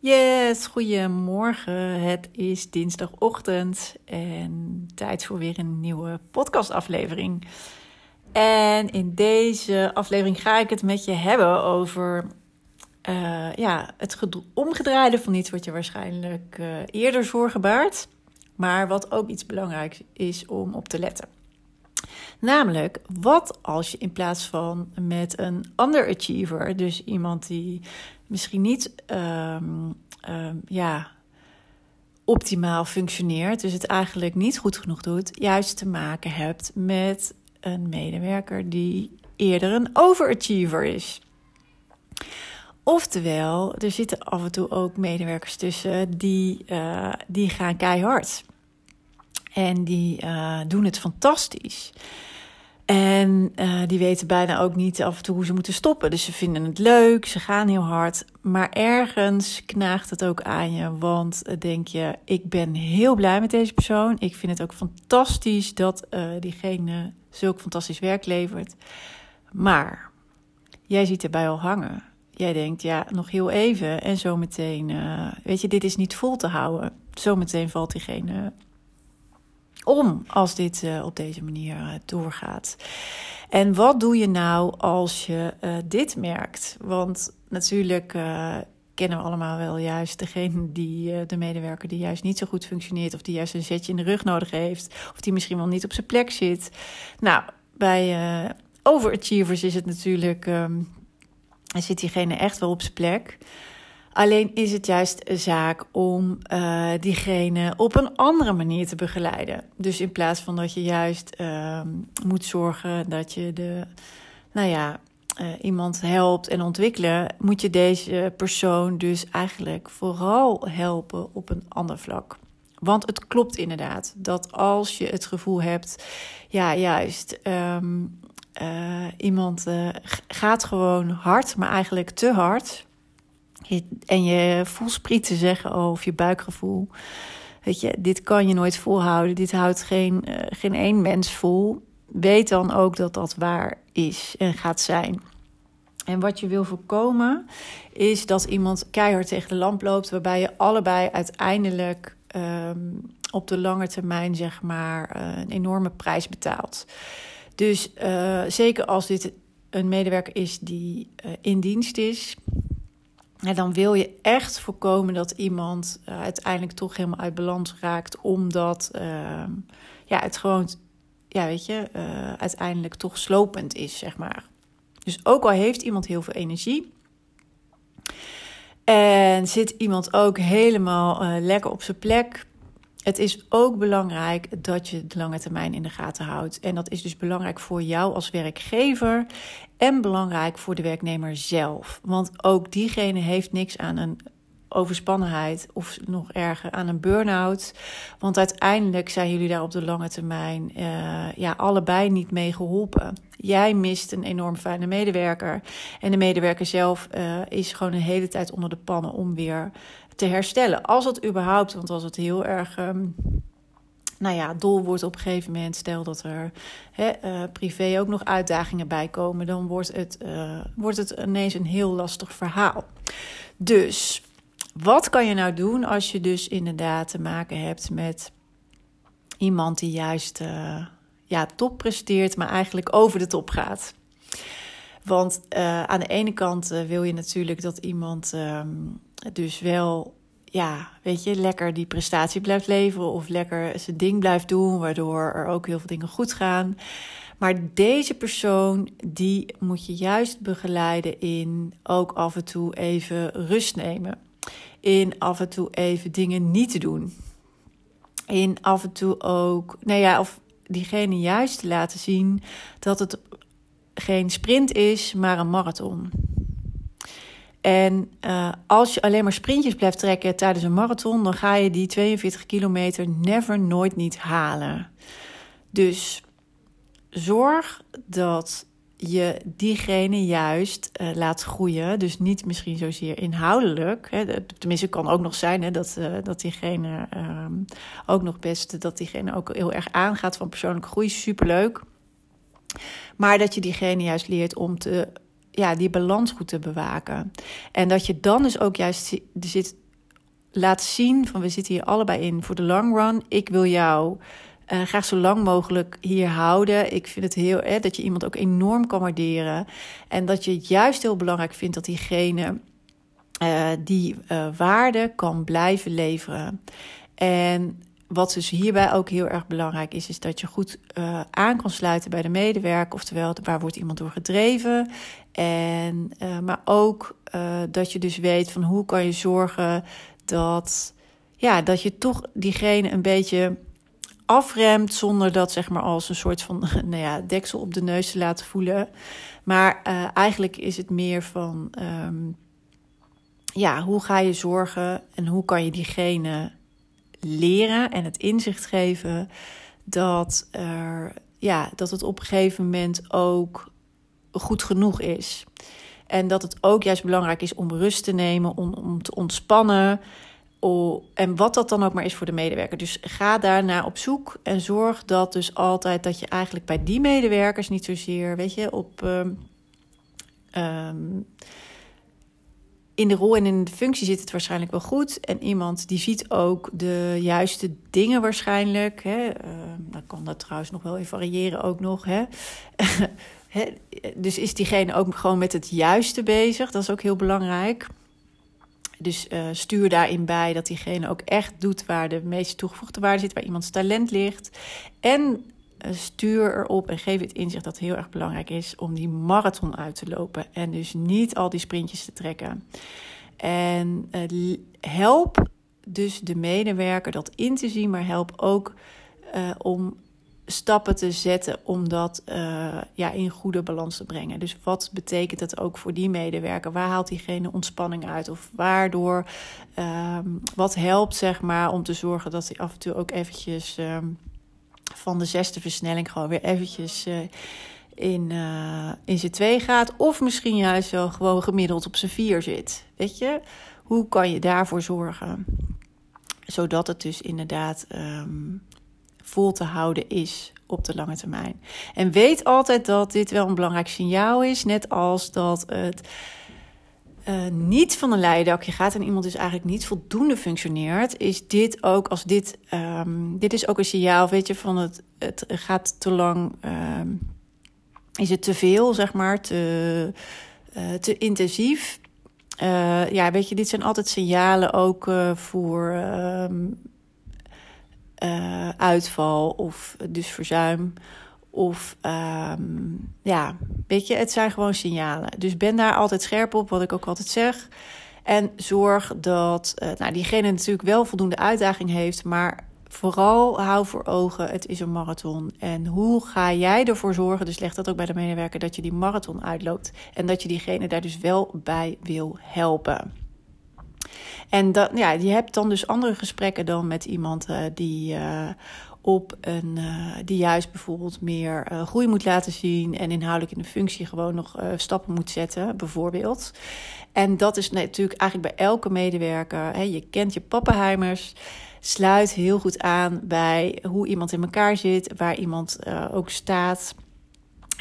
Yes, goedemorgen. Het is dinsdagochtend en tijd voor weer een nieuwe podcastaflevering. En in deze aflevering ga ik het met je hebben over uh, ja, het omgedraaide van iets wat je waarschijnlijk uh, eerder zorgen baart, maar wat ook iets belangrijks is om op te letten. Namelijk, wat als je in plaats van met een underachiever, dus iemand die misschien niet um, um, ja, optimaal functioneert, dus het eigenlijk niet goed genoeg doet, juist te maken hebt met een medewerker die eerder een overachiever is. Oftewel, er zitten af en toe ook medewerkers tussen die, uh, die gaan keihard. En die uh, doen het fantastisch. En uh, die weten bijna ook niet af en toe hoe ze moeten stoppen. Dus ze vinden het leuk, ze gaan heel hard. Maar ergens knaagt het ook aan je. Want denk je, ik ben heel blij met deze persoon. Ik vind het ook fantastisch dat diegene zulk fantastisch werk levert. Maar jij ziet erbij al hangen. Jij denkt, ja, nog heel even. En zometeen, weet je, dit is niet vol te houden. Zometeen valt diegene om als dit uh, op deze manier uh, doorgaat. En wat doe je nou als je uh, dit merkt? Want natuurlijk kennen we allemaal wel juist degene die de medewerker die juist niet zo goed functioneert, of die juist een zetje in de rug nodig heeft, of die misschien wel niet op zijn plek zit. Nou, bij overachievers is het natuurlijk. Um, zit diegene echt wel op zijn plek. Alleen is het juist een zaak om uh, diegene op een andere manier te begeleiden. Dus in plaats van dat je juist uh, moet zorgen dat je de, nou ja, uh, iemand helpt en ontwikkelen, moet je deze persoon dus eigenlijk vooral helpen op een ander vlak. Want het klopt inderdaad dat als je het gevoel hebt, ja, juist. Um, iemand gaat gewoon hard, maar eigenlijk te hard en je voelsprieten zeggen of je buikgevoel. Weet je, dit kan je nooit volhouden. Dit houdt geen, uh, geen één mens vol. Weet dan ook dat dat waar is en gaat zijn. En wat je wil voorkomen is dat iemand keihard tegen de lamp loopt, waarbij je allebei uiteindelijk um, op de lange termijn zeg maar uh, een enorme prijs betaalt. Dus uh, zeker als dit een medewerker is die in dienst is, en dan wil je echt voorkomen dat iemand uh, uiteindelijk toch helemaal uit balans raakt, omdat uh, ja, het gewoon, ja, weet je, uh, uiteindelijk toch slopend is, zeg maar. Dus ook al heeft iemand heel veel energie. En zit iemand ook helemaal lekker op zijn plek, het is ook belangrijk dat je de lange termijn in de gaten houdt. En dat is dus belangrijk voor jou als werkgever en belangrijk voor de werknemer zelf. Want ook diegene heeft niks aan een overspannenheid of nog erger aan een burn-out. Want uiteindelijk zijn jullie daar op de lange termijn uh, ja, allebei niet mee geholpen. Jij mist een enorm fijne medewerker. En de medewerker zelf uh, is gewoon een hele tijd onder de pannen om weer te herstellen. Als het überhaupt, want als het heel erg. Um, nou ja, dol wordt op een gegeven moment, stel dat er uh, privé ook nog uitdagingen bij komen, dan wordt het, uh, wordt het ineens een heel lastig verhaal. Dus wat kan je nou doen als je dus inderdaad te maken hebt met iemand die juist uh, ja, top presteert, maar eigenlijk over de top gaat? Want aan de ene kant wil je natuurlijk dat iemand um, dus wel, ja, weet je, lekker die prestatie blijft leveren of lekker zijn ding blijft doen, waardoor er ook heel veel dingen goed gaan. Maar deze persoon, die moet je juist begeleiden in ook af en toe even rust nemen. In af en toe even dingen niet te doen. In af en toe ook, nou ja, of diegene juist te laten zien dat het geen sprint is, maar een marathon. En uh, als je alleen maar sprintjes blijft trekken tijdens een marathon, dan ga je die 42 kilometer never, nooit niet halen. Dus zorg dat je diegene juist uh, laat groeien. Dus niet misschien zozeer inhoudelijk. Hè, tenminste, kan ook nog zijn hè, dat, uh, dat diegene uh, ook nog best, dat diegene ook heel erg aangaat van persoonlijke groei. Superleuk. Maar dat je diegene juist leert om te, ja, die balans goed te bewaken. En dat je dan dus ook juist zit, laat zien van we zitten hier allebei in voor de long run. Ik wil jou uh, graag zo lang mogelijk hier houden. Ik vind het heel erg dat je iemand ook enorm kan waarderen. En dat je het juist heel belangrijk vindt dat diegene uh, die uh, waarde kan blijven leveren. En wat dus hierbij ook heel erg belangrijk is, is dat je goed uh, aan kan sluiten bij de medewerker. Oftewel, waar wordt iemand door gedreven? En, uh, maar ook uh, dat je dus weet van hoe kan je zorgen dat, ja, dat je toch diegene een beetje afremt zonder dat zeg maar als een soort van nou ja, deksel op de neus te laten voelen. Maar eigenlijk is het meer van, um, ja, hoe ga je zorgen en hoe kan je diegene leren en het inzicht geven dat, er, ja, dat het op een gegeven moment ook goed genoeg is. En dat het ook juist belangrijk is om rust te nemen, om, om te ontspannen. Oh, en wat dat dan ook maar is voor de medewerker. Dus ga daarna op zoek en zorg dat dus altijd dat je eigenlijk bij die medewerkers niet zozeer, weet je, op. Um, um, in de rol en in de functie zit het waarschijnlijk wel goed. En iemand die ziet ook de juiste dingen waarschijnlijk. Hè. Uh, dan kan dat trouwens nog wel even variëren ook nog. Hè. dus is diegene ook gewoon met het juiste bezig? Dat is ook heel belangrijk. Dus uh, stuur daarin bij dat diegene ook echt doet waar de meeste toegevoegde waarde zit, waar iemands talent ligt. En eh, stuur erop en geef het inzicht dat het heel erg belangrijk is om die marathon uit te lopen. En dus niet al die sprintjes te trekken. En uh, help dus de medewerker dat in te zien, maar help ook uh, om stappen te zetten om dat ja, in goede balans te brengen. Dus wat betekent dat ook voor die medewerker? Waar haalt diegene ontspanning uit? Of waardoor, um, wat helpt zeg maar om te zorgen dat hij af en toe ook eventjes... Um, van de zesde versnelling gewoon weer eventjes uh, in, uh, in zijn twee gaat. Of misschien juist wel gewoon gemiddeld op zijn vier zit. Weet je, hoe kan je daarvoor zorgen? Zodat het dus inderdaad um, vol te houden is op de lange termijn. En weet altijd dat dit wel een belangrijk signaal is. Net als dat het uh, niet van een leidakje gaat en iemand dus eigenlijk niet voldoende functioneert, is dit ook als dit, um, dit is ook een signaal, weet je, van het, het gaat te lang, um, is het te veel, zeg maar, te, uh, te intensief. Uh, ja, weet je, dit zijn altijd signalen ook voor um, uitval of dus verzuim of um, ja, weet je, het zijn gewoon signalen. Dus ben daar altijd scherp op, wat ik ook altijd zeg. En zorg dat uh, nou, diegene natuurlijk wel voldoende uitdaging heeft, maar vooral hou voor ogen, het is een marathon. En hoe ga jij ervoor zorgen, dus leg dat ook bij de medewerker, dat je die marathon uitloopt. En dat je diegene daar dus wel bij wil helpen. En dat, ja, je hebt dan dus andere gesprekken dan met iemand uh, die uh, op een, uh, die juist bijvoorbeeld meer uh, groei moet laten zien en inhoudelijk in de functie gewoon nog uh, stappen moet zetten, bijvoorbeeld. En dat is natuurlijk eigenlijk bij elke medewerker. Hè, je kent je pappenheimers. Sluit heel goed aan bij hoe iemand in elkaar zit, waar iemand ook staat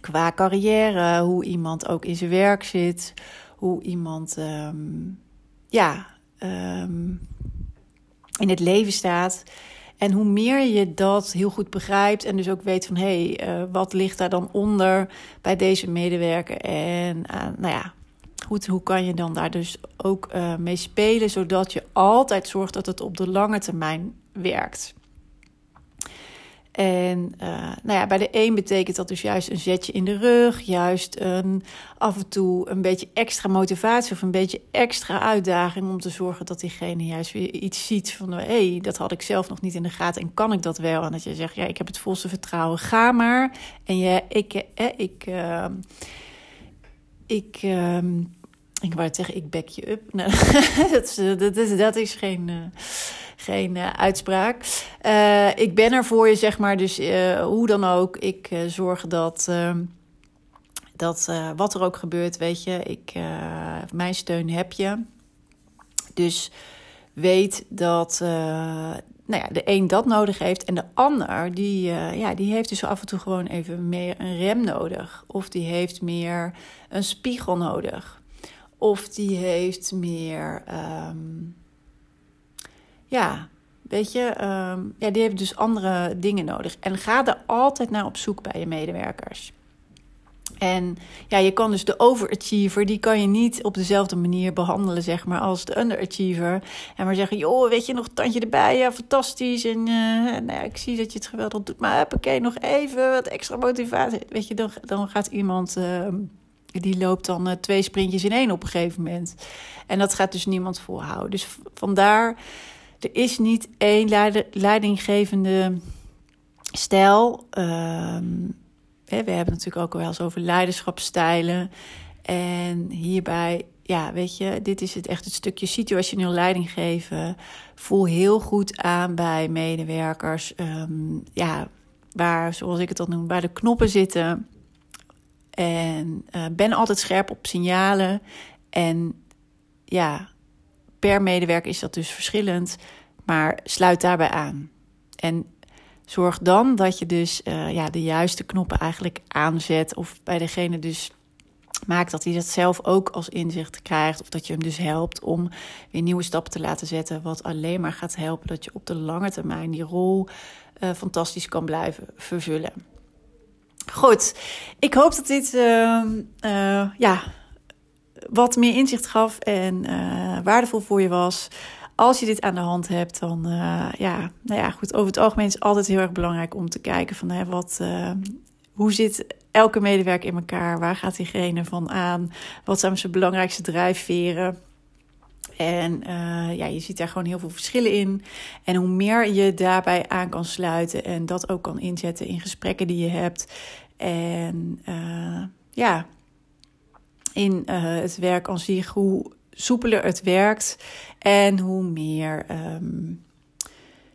qua carrière, hoe iemand ook in zijn werk zit, hoe iemand um, ja, um, in het leven staat. En hoe meer je dat heel goed begrijpt en dus ook weet van hé, hey, uh, wat ligt daar dan onder bij deze medewerker? En uh, nou ja, goed, hoe kan je dan daar dus ook uh, mee spelen, zodat je altijd zorgt dat het op de lange termijn werkt? En uh, nou ja, bij de een betekent dat dus juist een zetje in de rug, juist een, af en toe een beetje extra motivatie of een beetje extra uitdaging om te zorgen dat diegene juist weer iets ziet van hé, hey, dat had ik zelf nog niet in de gaten en kan ik dat wel? En dat je zegt, ja, ik heb het volste vertrouwen, ga maar. En ja, ik, eh, ik, uh, ik, uh, ik wou zeggen, ik back je up. Dat, is, dat, is, dat geen. Uh, geen uh, uitspraak. Uh, ik ben er voor je, zeg maar. Dus hoe dan ook, ik zorg dat, ehm, dat wat er ook gebeurt, weet je, ik, mijn steun heb je. Dus weet dat nou ja, de een dat nodig heeft en de ander, die, ja, die heeft dus af en toe gewoon even meer een rem nodig. Of die heeft meer een spiegel nodig. Of die heeft meer. Um, ja, weet je, um, ja, die hebben dus andere dingen nodig. En ga er altijd naar op zoek bij je medewerkers. En ja, je kan dus de overachiever, die kan je niet op dezelfde manier behandelen, zeg maar, als de underachiever. En maar zeggen, joh, weet je, nog tandje erbij, ja, fantastisch. En uh, nou ja, ik zie dat je het geweldig doet, maar oké, nog even wat extra motivatie. Weet je, dan, dan gaat iemand, uh, die loopt dan uh, twee sprintjes in één op een gegeven moment. En dat gaat dus niemand volhouden. Dus vandaar er is niet één leidinggevende stijl. Ehm, we hebben natuurlijk ook wel eens over leiderschapsstijlen. En hierbij, ja, weet je, dit is het echt het stukje situationeel leiding geven. Voel heel goed aan bij medewerkers. Ehm, ja, waar, zoals ik het dan noem, bij de knoppen zitten. En uh, ben altijd scherp op signalen. En ja, per medewerker is dat dus verschillend, maar sluit daarbij aan. En zorg dan dat je dus uh, ja, de juiste knoppen eigenlijk aanzet. Of bij degene dus maakt dat hij dat zelf ook als inzicht krijgt. Of dat je hem dus helpt om weer nieuwe stappen te laten zetten. Wat alleen maar gaat helpen dat je op de lange termijn die rol uh, fantastisch kan blijven vervullen. Goed, ik hoop dat dit uh, ja, wat meer inzicht gaf en uh, waardevol voor je was. Als je dit aan de hand hebt, dan uh, ja, nou ja, goed. Over het algemeen is het altijd heel erg belangrijk om te kijken van hè, wat, uh, hoe zit elke medewerker in elkaar? Waar gaat diegene van aan? Wat zijn zijn belangrijkste drijfveren? En uh, ja, je ziet daar gewoon heel veel verschillen in. En hoe meer je daarbij aan kan sluiten en dat ook kan inzetten in gesprekken die je hebt. En uh, ja, in uh, het werk aan zich, hoe soepeler het werkt en hoe meer, um,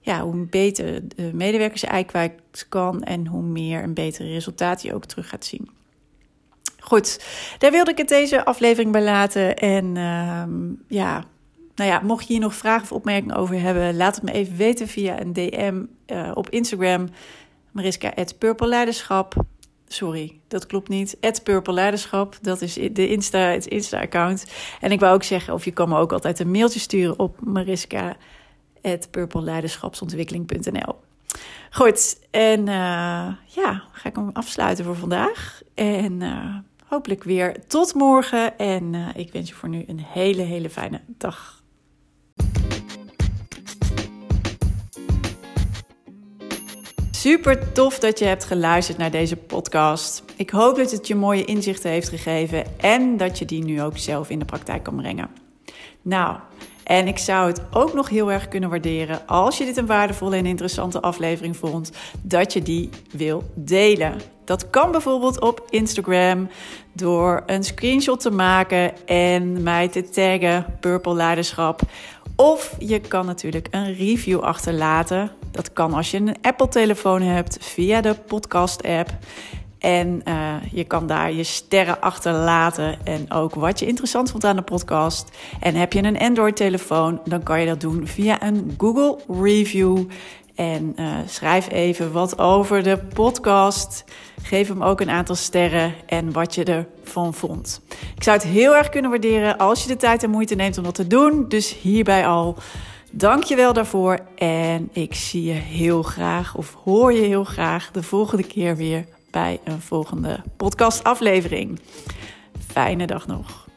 ja, hoe beter de medewerker zijn ei kwijt kan en hoe meer een betere resultaat je ook terug gaat zien. Goed, daar wilde ik het deze aflevering bij laten. En um, ja, nou ja, mocht je hier nog vragen of opmerkingen over hebben, laat het me even weten via een DM uh, op Instagram. Mariska Purple Leiderschap sorry, dat klopt niet. Purple Leiderschap, dat is de Insta, het Insta-account. En ik wou ook zeggen, of je kan me ook altijd een mailtje sturen op mariska purpleleiderschapsontwikkeling.nl. Goed, en uh, ja, ga ik hem afsluiten voor vandaag. En uh, hopelijk weer tot morgen. En uh, ik wens je voor nu een hele, hele fijne dag. Super tof dat je hebt geluisterd naar deze podcast. Ik hoop dat het je mooie inzichten heeft gegeven en dat je die nu ook zelf in de praktijk kan brengen. Nou, en ik zou het ook nog heel erg kunnen waarderen als je dit een waardevolle en interessante aflevering vond, dat je die wil delen. Dat kan bijvoorbeeld op Instagram door een screenshot te maken en mij te taggen Purple Leiderschap. Of je kan natuurlijk een review achterlaten. Dat kan als je een Apple-telefoon hebt via de podcast-app. En uh, je kan daar je sterren achterlaten en ook wat je interessant vond aan de podcast. En heb je een Android-telefoon, dan kan je dat doen via een Google Review. En uh, schrijf even wat over de podcast. Geef hem ook een aantal sterren en wat je ervan vond. Ik zou het heel erg kunnen waarderen als je de tijd en moeite neemt om dat te doen. Dus hierbij al. Dank je wel daarvoor. En ik zie je heel graag, of hoor je heel graag, de volgende keer weer bij een volgende podcastaflevering. Fijne dag nog.